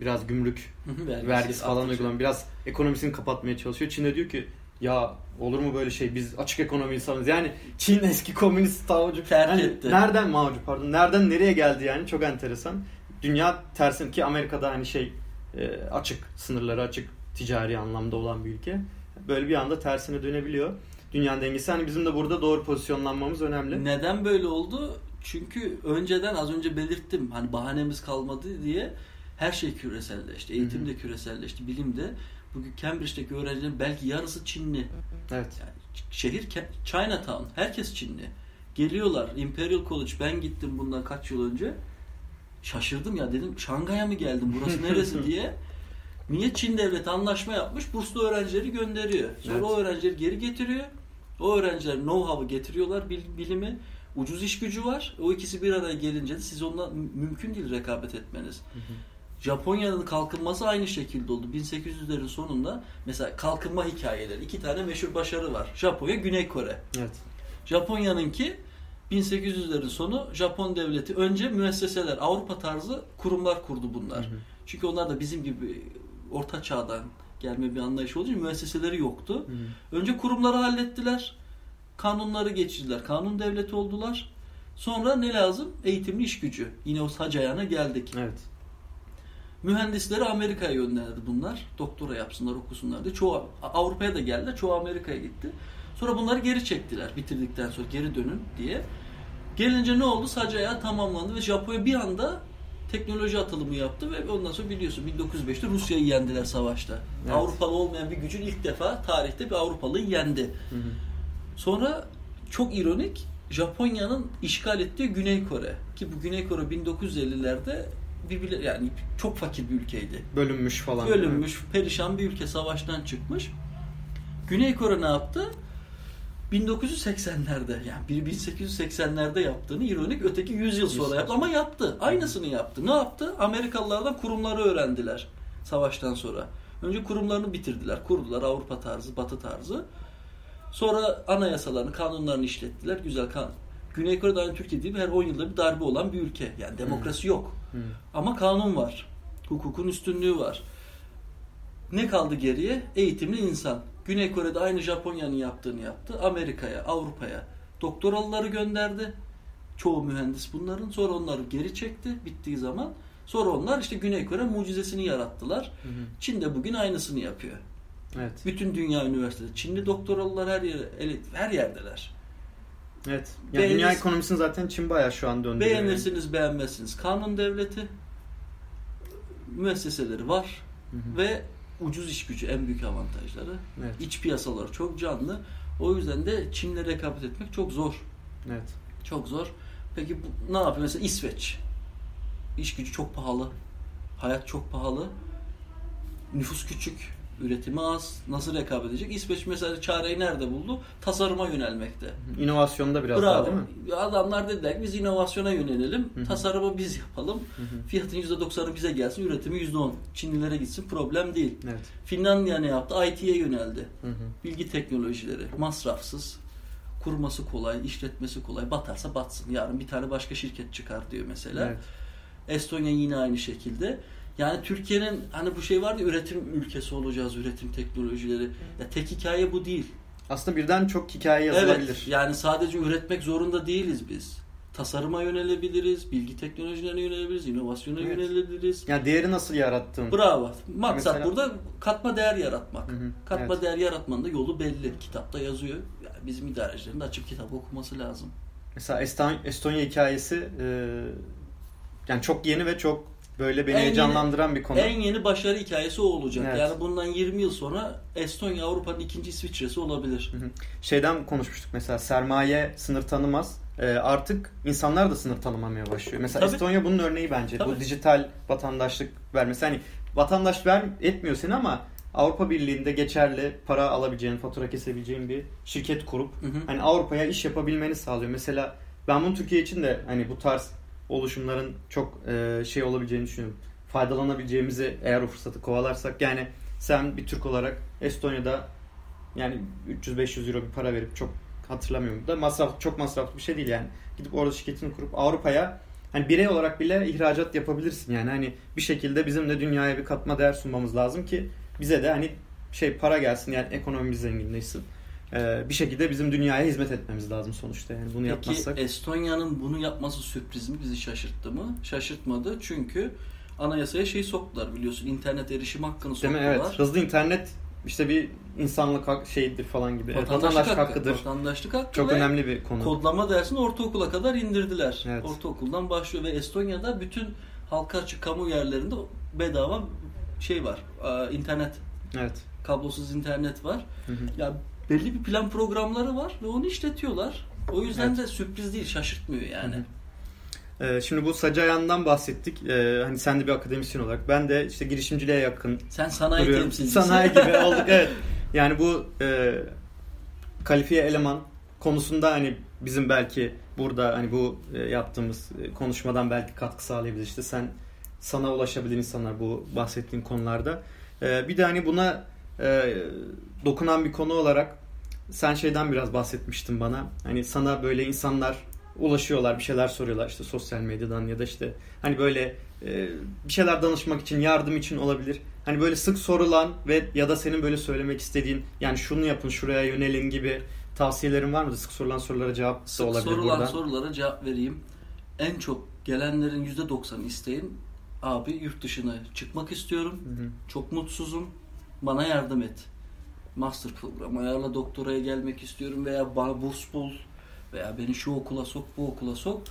biraz gümrük Vergisi vergisi falan uygulan biraz ekonomisini kapatmaya çalışıyor. Çin de diyor ki ya olur mu böyle şey biz açık ekonomiyi savunuyoruz. Yani Çin eski komünist tavucu. Terk Yani etti. Nereden mağcu pardon. Nereden nereye geldi yani çok enteresan. Dünya tersin ki Amerika'da hani şey e, açık sınırları açık ticari anlamda olan bir ülke. Böyle bir anda tersine dönebiliyor. Dünyanın dengesi hani bizim de burada doğru pozisyonlanmamız önemli. Neden böyle oldu? Çünkü önceden az önce belirttim hani bahanemiz kalmadı diye her şey küreselleşti. Eğitim de küreselleşti, bilim de. Bugün Cambridge'deki öğrencilerin belki yarısı Çinli. Evet. Yani şehir Chinatown. Herkes Çinli. Geliyorlar. Imperial College. Ben gittim bundan kaç yıl önce. Şaşırdım ya dedim Şangay'a mı geldim? Burası neresi diye. Niye Çin devleti anlaşma yapmış? Burslu öğrencileri gönderiyor. Sonra Evet. o öğrencileri geri getiriyor. O öğrenciler know-how'ı getiriyorlar bil- bilimi. Ucuz iş gücü var. O ikisi bir araya gelince de siz onunla mü- mümkün değil rekabet etmeniz. Japonya'nın kalkınması aynı şekilde oldu. 1800'lerin sonunda mesela kalkınma hikayeleri. iki tane meşhur başarı var. Japonya, Güney Kore. Evet. Japonya'nınki 1800'lerin sonu Japon devleti önce müesseseler, Avrupa tarzı kurumlar kurdu bunlar. Hı hı. Çünkü onlar da bizim gibi orta çağdan gelme bir anlayış olduğu için müesseseleri yoktu. Hı. Önce kurumları hallettiler. Kanunları geçirdiler. Kanun devleti oldular. Sonra ne lazım? Eğitimli iş gücü. Yine o sac ayağına geldik. Evet. Mühendisleri Amerika'ya gönderdi bunlar. Doktora yapsınlar, okusunlar diye. Çoğu Avrupa'ya da geldiler. Çoğu Amerika'ya gitti. Sonra bunları geri çektiler bitirdikten sonra geri dönün diye. Gelince ne oldu? Sac ayağı tamamlandı ve Japonya bir anda teknoloji atılımı yaptı ve ondan sonra biliyorsun 1905'te Rusya'yı yendiler savaşta. Evet. Avrupalı olmayan bir gücün ilk defa tarihte bir Avrupalıyı yendi. Hı hı. Sonra çok ironik Japonya'nın işgal ettiği Güney Kore ki bu Güney Kore 1950'lerde birbirleri yani çok fakir bir ülkeydi. Bölünmüş falan. Bölünmüş, perişan bir ülke savaştan çıkmış. Güney Kore ne yaptı? 1980'lerde yani biri 1880'lerde yaptığını ironik öteki 100 yıl sonra yaptı ama yaptı. Aynısını yaptı. Ne yaptı? Amerikalılardan kurumları öğrendiler savaştan sonra. Önce kurumlarını bitirdiler. Kurdular Avrupa tarzı, Batı tarzı. Sonra anayasalarını, kanunlarını işlettiler. Güzel kan. Güney Kore'de aynı Türkiye gibi her 10 yılda bir darbe olan bir ülke. Yani demokrasi yok. Hı. Ama kanun var. Hukukun üstünlüğü var. Ne kaldı geriye? Eğitimli insan. Güney Kore'de aynı Japonya'nın yaptığını yaptı. Amerika'ya, Avrupa'ya doktoralıları gönderdi. Çoğu mühendis bunların. Sonra onları geri çekti bittiği zaman. Sonra onlar işte Güney Kore mucizesini yarattılar. Hı hı. Çin de bugün aynısını yapıyor. Evet. Bütün dünya üniversitesi. Çinli doktoralılar her yere, her yerdeler. Evet. Yani Beğenir- dünya ekonomisini zaten Çin bayağı şu an döndürüyor. yani. Beğenirsiniz, beğenmezsiniz. Kanun devleti müesseseleri var. Hı hı. ve ucuz iş gücü en büyük avantajları. Evet. İç piyasaları çok canlı. O yüzden de Çin'le rekabet etmek çok zor. Evet. Çok zor. Peki bu, ne yapıyor? Mesela İsveç. İş gücü çok pahalı. Hayat çok pahalı. Nüfus küçük. Üretimi az. Nasıl rekabet edecek? İsveç mesela çareyi nerede buldu? Tasarıma yönelmekte. İnovasyonda biraz daha Bravo. değil mi? Adamlar dediler ki biz inovasyona yönelelim. Hı hı. Tasarımı biz yapalım. Hı hı. Fiyatın %90'ı bize gelsin. Üretimi %10. Çinlilere gitsin. Problem değil. Evet. Finlandiya ne yaptı? IT'ye yöneldi. Hı hı. Bilgi teknolojileri, masrafsız, kurması kolay, işletmesi kolay. Batarsa batsın. Yarın bir tane başka şirket çıkar diyor mesela. Evet. Estonya yine aynı şekilde. Yani Türkiye'nin hani bu şey vardı ya, üretim ülkesi olacağız, üretim teknolojileri. Ya tek hikaye bu değil. Aslında birden çok hikaye yazılabilir. Evet, yani sadece üretmek zorunda değiliz biz. Tasarıma yönelebiliriz, bilgi teknolojilerine yönelebiliriz, inovasyona Evet. yönelebiliriz. Yani değeri nasıl yarattığın. Bravo. Maksat Mesela- burada katma değer yaratmak. Hı hı, Katma evet. değer yaratmanın da yolu belli. Kitapta yazıyor. Yani bizim idarecilerin de açıp kitap okuması lazım. Mesela Eston- Estonya hikayesi e, yani çok yeni ve çok böyle beni En yeni- heyecanlandıran bir konu. En yeni başarı hikayesi o olacak. Evet. Yani bundan 20 yıl sonra Estonya Avrupa'nın ikinci İsviçre'si olabilir. Hı hı. Şeyden konuşmuştuk mesela sermaye sınır tanımaz. Ee, artık insanlar da sınır tanımamaya başlıyor. Mesela Tabii. Estonya bunun örneği bence. Tabii. Bu dijital vatandaşlık vermesi. Hani vatandaş ver etmiyor seni ama Avrupa Birliği'nde geçerli para alabileceğin, fatura kesebileceğin bir şirket kurup Hı hı. hani Avrupa'ya iş yapabilmeni sağlıyor. Mesela ben bunu Türkiye için de hani bu tarz oluşumların çok e, şey olabileceğini düşünüyorum. Faydalanabileceğimizi eğer o fırsatı kovalarsak yani sen bir Türk olarak Estonya'da yani 300-500 euro bir para verip çok hatırlamıyorum da masraf çok masraflı bir şey değil yani. Gidip orada şirketini kurup Avrupa'ya hani birey olarak bile ihracat yapabilirsin yani hani bir şekilde bizim de dünyaya bir katma değer sunmamız lazım ki bize de hani şey para gelsin yani ekonomimiz zenginleşsin. Ee, bir şekilde bizim dünyaya hizmet etmemiz lazım sonuçta yani bunu Peki yapmazsak. Estonya'nın bunu yapması sürpriz mi? Bizi şaşırttı mı? Şaşırtmadı çünkü anayasaya şey soktular biliyorsun. internet erişim hakkını Değil mi? soktular. Evet. Hızlı internet işte bir insanlık hak- şeyidir falan gibi. Vatandaşlık, vatandaşlık hakkı, hakkıdır. Vatandaşlık hakkı Çok önemli bir konu. kodlama dersini ortaokula kadar indirdiler. Evet. Ortaokuldan başlıyor ve Estonya'da bütün halka açık kamu yerlerinde bedava şey var. e, internet, Evet. kablosuz internet var. Hı hı. Ya belli bir plan programları var ve onu işletiyorlar. O yüzden Evet. de sürpriz değil, şaşırtmıyor yani. Ee, şimdi bu Sacayan'dan bahsettik. Ee, hani sen de bir akademisyen olarak. Ben de işte girişimciliğe yakın Sen sanayi duruyorum. temsilcisi. Sanayi gibi olduk evet. Yani bu e, kalifiye eleman konusunda hani bizim belki burada hani bu e, yaptığımız e, konuşmadan belki katkı sağlayabilir. İşte sen sana ulaşabilen insanlar bu bahsettiğin konularda. E, bir de hani buna e, dokunan bir konu olarak sen şeyden biraz bahsetmiştin bana. Hani sana böyle insanlar ulaşıyorlar, bir şeyler soruyorlar işte sosyal medyadan ya da işte hani böyle e, bir şeyler danışmak için, yardım için olabilir. Hani böyle sık sorulan ve ya da senin böyle söylemek istediğin yani şunu yapın, şuraya yönelin gibi tavsiyelerin var mı? Sık sorulan sorulara cevap da Sık olabilir sorulan buradan. sorulara cevap vereyim. En çok gelenlerin %90'ı isteğin abi yurt dışına çıkmak istiyorum. Hı hı. Çok mutsuzum. Bana yardım et. Master programı ayarla doktoraya gelmek istiyorum veya bana burs bul veya beni şu okula sok bu okula sok.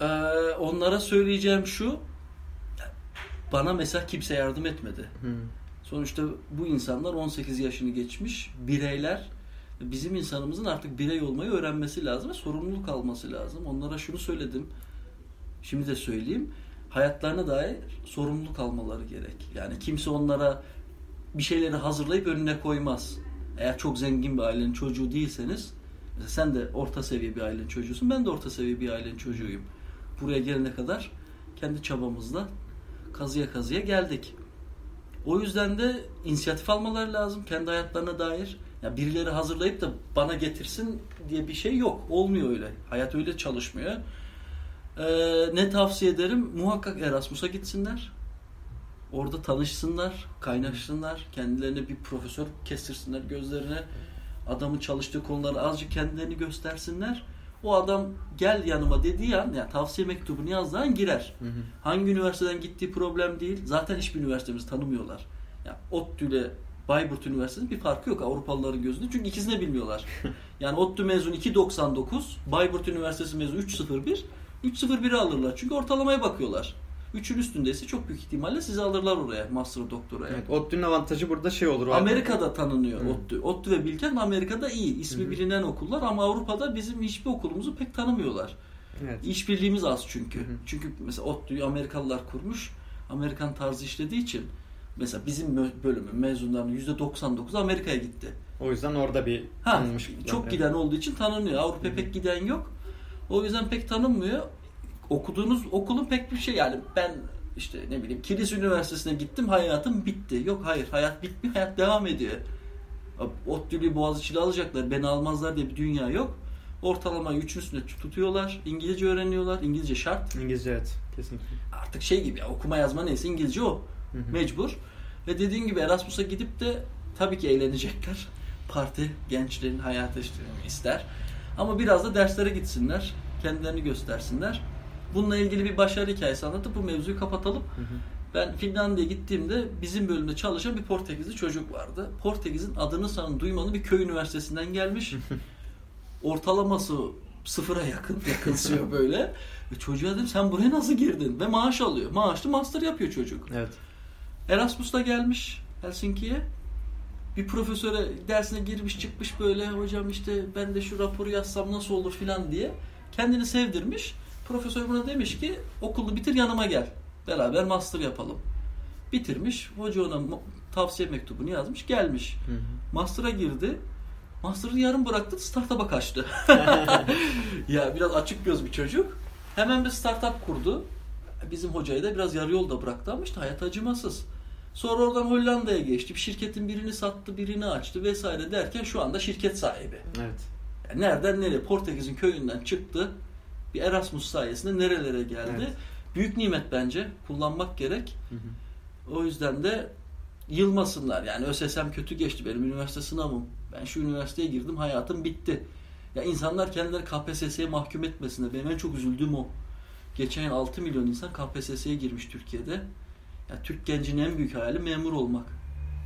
Ee, onlara söyleyeceğim şu bana mesela kimse yardım etmedi. Hı. Sonuçta bu insanlar 18 yaşını geçmiş bireyler. Bizim insanımızın artık birey olmayı öğrenmesi lazım ve sorumluluk alması lazım. Onlara şunu söyledim. Şimdi de söyleyeyim. Hayatlarına dair sorumluluk almaları gerek. Yani kimse onlara bir şeyleri hazırlayıp önüne koymaz. Eğer çok zengin bir ailenin çocuğu değilseniz, sen de orta seviye bir ailenin çocuğusun, ben de orta seviye bir ailenin çocuğuyum. Buraya gelene kadar kendi çabamızla kazıya kazıya geldik. O yüzden de inisiyatif almaları lazım kendi hayatlarına dair. Ya birileri hazırlayıp da bana getirsin diye bir şey yok. Olmuyor öyle. Hayat öyle çalışmıyor. Ee, ne tavsiye ederim? Muhakkak Erasmus'a gitsinler. Orada tanışsınlar, kaynaşsınlar. Kendilerine bir profesör kestirsinler gözlerine. Adamın çalıştığı konuları azıcık kendilerini göstersinler. O adam gel yanıma dediği an, ya tavsiye mektubunu yazdığı an girer. Hı hı. Hangi üniversiteden gittiği problem değil. Zaten hiçbir üniversitemizi tanımıyorlar. Ya ODTÜ ile Bayburt Üniversitesi'nin bir farkı yok Avrupalıların gözünde. Çünkü ikisini de bilmiyorlar. Yani ODTÜ mezun 2.99, Bayburt Üniversitesi mezun 3.01. 3.01'i alırlar. Çünkü ortalamaya bakıyorlar. 3'ün üstündeyse çok büyük ihtimalle sizi alırlar oraya master doktoraya. Evet, ODTÜ'nün avantajı burada şey olur. o- Amerika'da tanınıyor Hı. ODTÜ. ODTÜ ve Bilkent Amerika'da iyi. ismi Hı bilinen okullar ama Avrupa'da bizim hiçbir okulumuzu pek tanımıyorlar. Evet. İşbirliğimiz az çünkü. Hı. Çünkü mesela ODTÜ'yü Amerikalılar kurmuş. Amerikan tarzı işlediği için mesela bizim bölümün mezunlarının %99'u Amerika'ya gitti. O yüzden orada bir Ha, tanınmış. çok giden olduğu için tanınıyor. Avrupa'ya pek giden yok. O yüzden pek tanınmıyor. Okuduğunuz okulun pek bir şey yani ben işte ne bileyim Kilis Üniversitesi'ne gittim hayatım bitti. Yok hayır hayat bitmiyor hayat devam ediyor. ODTÜ'lü Boğaziçi'li alacaklar beni almazlar diye bir dünya yok. Ortalamayı üçün üstünde tutuyorlar. İngilizce öğreniyorlar. İngilizce şart. İngilizce evet. Kesinlikle. Artık şey gibi ya okuma yazma neyse İngilizce o. Hı hı. Mecbur. Ve dediğin gibi Erasmus'a gidip de tabii ki eğlenecekler. Parti gençlerin hayatı işte ister. Ama biraz da derslere gitsinler. Kendilerini göstersinler. Bununla ilgili bir başarı hikayesi anlatıp bu mevzuyu kapatalım. Hı hı. Ben Finlandiya'ya gittiğimde bizim bölümde çalışan bir Portekizli çocuk vardı. Portekiz'in adını sanın duymadığı bir köy üniversitesinden gelmiş. Ortalaması sıfıra yakın yakınsıyor böyle. Ve çocuğa dedim sen buraya nasıl girdin? Ve maaş alıyor. Maaşlı master yapıyor çocuk. Evet. Erasmus'ta gelmiş Helsinki'ye. Bir profesöre dersine girmiş çıkmış böyle hocam işte ben de şu raporu yazsam nasıl olur filan diye. Kendini sevdirmiş. Profesör buna demiş ki okulu bitir yanıma gel. Beraber master yapalım. Bitirmiş. Hoca ona tavsiye mektubunu yazmış. Gelmiş. Hı hı. Master'a girdi. Master'ı yarım bıraktı. Startup'a kaçtı. ya biraz açık göz bir çocuk. Hemen bir startup kurdu. Bizim hocayı da biraz yarı yolda bıraktı ama işte hayat acımasız. Sonra oradan Hollanda'ya geçti. Bir şirketin birini sattı, birini açtı vesaire derken şu anda şirket sahibi. Evet. Yani nereden nereye? Portekiz'in köyünden çıktı. Bir Erasmus sayesinde nerelere geldi. Evet. Büyük nimet bence. Kullanmak gerek. Hı hı. O yüzden de yılmasınlar. Yani ÖSS'm kötü geçti benim üniversite sınavım. Ben şu üniversiteye girdim hayatım bitti. Ya insanlar kendileri KPSS'ye mahkum etmesinler. Benim en çok üzüldüğüm o. Geçen yıl 6 milyon insan KPSS'ye girmiş Türkiye'de. Ya Türk gencinin en büyük hayali memur olmak.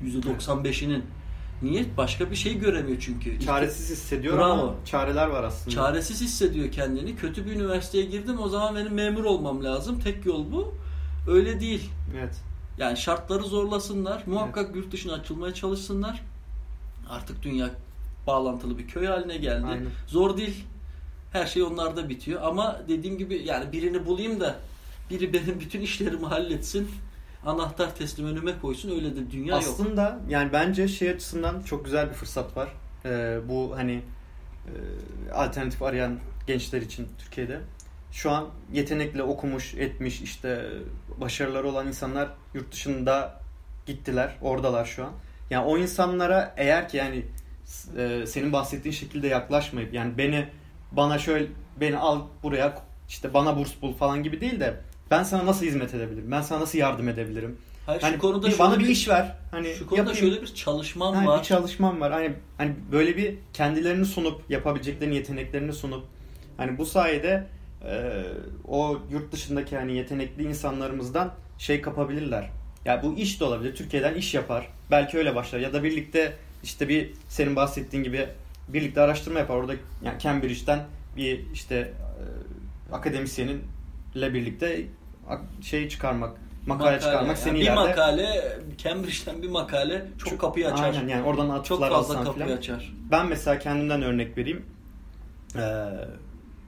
%95'inin. Niye? Başka bir şey göremiyor çünkü. Çaresiz hissediyor Bravo. ama çareler var aslında. Çaresiz hissediyor kendini. Kötü bir üniversiteye girdim o zaman benim memur olmam lazım. Tek yol bu. Öyle değil. Evet. Yani şartları zorlasınlar. Muhakkak yurt dışına açılmaya çalışsınlar. Artık dünya bağlantılı bir köy haline geldi. Aynen. Zor değil. Her şey onlarda bitiyor. Ama dediğim gibi yani birini bulayım da biri benim bütün işlerimi halletsin. Anahtar teslim önüme koysun. Öyle de dünya yok. Aslında yani bence şey açısından çok güzel bir fırsat var. Ee, bu hani e, alternatif arayan gençler için Türkiye'de. Şu an yetenekle okumuş, etmiş, işte başarıları olan insanlar yurt dışında gittiler. Oradalar şu an. Yani o insanlara eğer ki yani e, senin bahsettiğin şekilde yaklaşmayıp yani beni bana şöyle beni al buraya işte bana burs bul falan gibi değil de ben sana nasıl hizmet edebilirim? Ben sana nasıl yardım edebilirim? Hayır, Hani şu konuda bir, bana bir iş ver. Hani Şu konuda yapayım. şöyle bir çalışmam Ha, var. bir çalışmam var. Hani hani böyle bir kendilerini sunup yapabileceklerini yeteneklerini sunup hani bu sayede e, o yurt dışındaki hani yetenekli insanlarımızdan şey kapabilirler. Ya bu iş de olabilir. Türkiye'den iş yapar. Belki öyle başlar ya da birlikte işte bir senin bahsettiğin gibi birlikte araştırma yapar. Orada yani Cambridge'den bir işte e, akademisyeninle birlikte ak- şey çıkarmak, makale, çıkarmak Yani seni bir ileride makale Cambridge'den bir makale çok, kapıyı açar. Aynen yani oradan çok atıflar fazla alsan kapıyı filan. açar. Ben mesela kendimden örnek vereyim. Ee,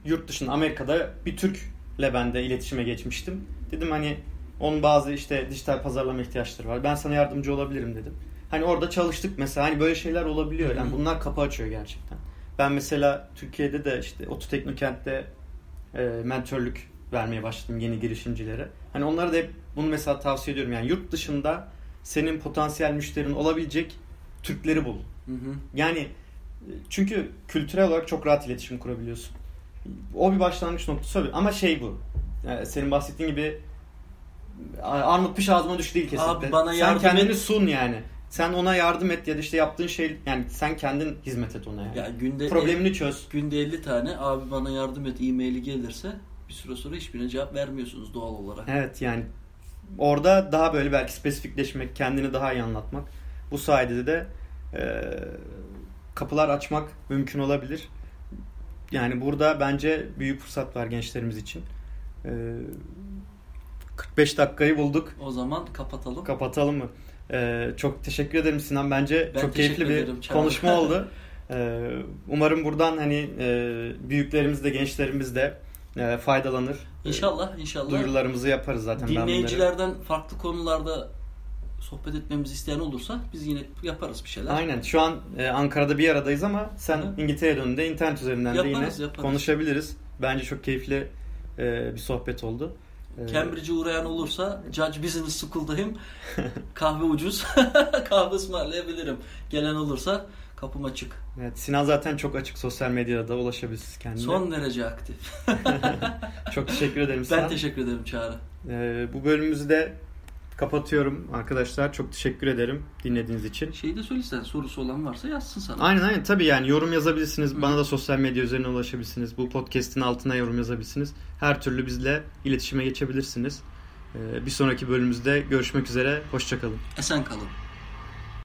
yurt dışında Amerika'da bir Türk'le ben de iletişime geçmiştim. Dedim hani onun bazı işte dijital pazarlama ihtiyaçları var. Ben sana yardımcı olabilirim dedim. Hani orada çalıştık mesela. Hani böyle şeyler olabiliyor. Yani bunlar kapı açıyor gerçekten. Ben mesela Türkiye'de de işte Otu Teknokent'te e, mentörlük vermeye başladım yeni girişimcilere. Hani onlara da hep bunu mesela tavsiye ediyorum. Yani yurt dışında senin potansiyel müşterin olabilecek Türkleri bul. Hı hı. Yani e, çünkü kültürel olarak çok rahat iletişim kurabiliyorsun. O bir başlangıç noktası. Ama şey bu. Yani senin bahsettiğin gibi armut piş ağzıma düştü değil kesinlikle. Abi bana sen kendini et. sun yani. Sen ona yardım et ya da işte yaptığın şey yani sen kendin hizmet et ona yani. Ya günde Problemini çöz. günde 50 tane abi bana yardım et e-maili gelirse bir süre sonra hiçbirine cevap vermiyorsunuz doğal olarak. Evet yani orada daha böyle belki spesifikleşmek, kendini daha iyi anlatmak. Bu sayede de e, kapılar açmak mümkün olabilir. Yani burada bence büyük fırsat var gençlerimiz için. E, 45 dakikayı bulduk. O zaman kapatalım. Kapatalım mı? E, çok teşekkür ederim Sinan. Bence Ben çok keyifli bir ederim, Çağrı. konuşma oldu. E, umarım buradan hani e, büyüklerimiz de gençlerimiz de e, faydalanır. İnşallah inşallah. Duyurularımızı yaparız zaten. ben bunları. Dinleyicilerden farklı konularda sohbet etmemizi isteyen olursa biz yine yaparız bir şeyler. Aynen. Şu an e, Ankara'da bir aradayız ama sen Hı. İngiltere'ye döndüğünde internet üzerinden de Yaparız, yine yaparız. konuşabiliriz. Bence çok keyifli e, bir sohbet oldu. E, Cambridge'e uğrayan olursa Judge Business School'dayım. Kahve ucuz. Kahve ısmarlayabilirim. Gelen olursa kapım açık. Evet, Sinan zaten çok açık sosyal medyada ulaşabilirsiniz kendine. Son derece aktif. Çok teşekkür ederim Sinan. Ben teşekkür ederim Çağrı. E, bu bölümümüzü de kapatıyorum arkadaşlar. Çok teşekkür ederim dinlediğiniz için. Şeyi de söylesen sorusu olan varsa yazsın sana. Aynen aynen tabii yani yorum yazabilirsiniz. Hı. Bana da sosyal medya üzerinden ulaşabilirsiniz. Bu podcast'in altına yorum yazabilirsiniz. Her türlü bizle iletişime geçebilirsiniz. E, bir sonraki bölümümüzde görüşmek üzere. Hoşçakalın. Esen kalın.